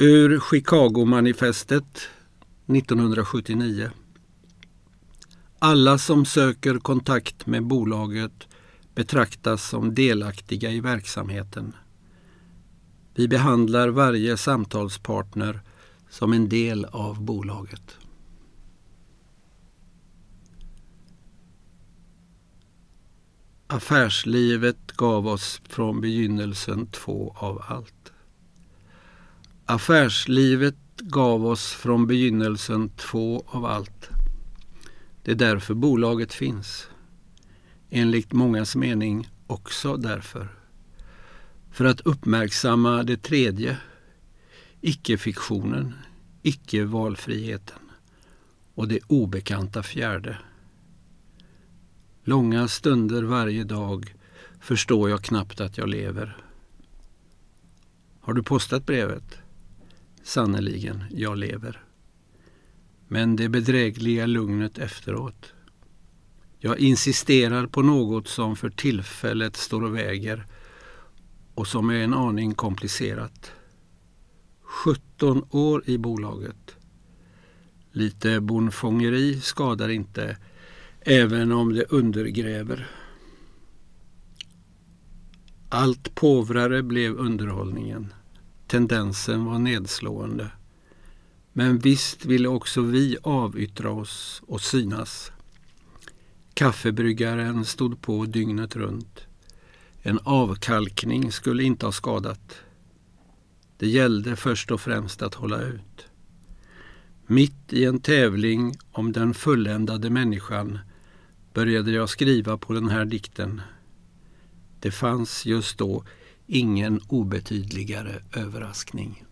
Ur Chicago-manifestet 1979. Alla som söker kontakt med bolaget betraktas som delaktiga i verksamheten. Vi behandlar varje samtalspartner som en del av bolaget. Affärslivet gav oss från begynnelsen två av allt. Affärslivet gav oss från begynnelsen två av allt. Det är därför bolaget finns. Enligt mångas mening också därför. För att uppmärksamma det tredje, icke-fiktionen, icke-valfriheten och det obekanta fjärde. Långa stunder varje dag förstår jag knappt att jag lever. Har du postat brevet? Sannerligen, jag lever. Men det bedrägliga lugnet efteråt. Jag insisterar på något som för tillfället står och väger och som är en aning komplicerat. 17 år i bolaget. Lite bonfångeri skadar inte, även om det undergräver. Allt påvrare blev underhållningen. Tendensen var nedslående. Men visst ville också vi avyttra oss och synas. Kaffebryggaren stod på dygnet runt. En avkalkning skulle inte ha skadat. Det gällde först och främst att hålla ut. Mitt i en tävling om den fulländade människan började jag skriva på den här dikten. Det fanns just då ingen obetydligare överraskning.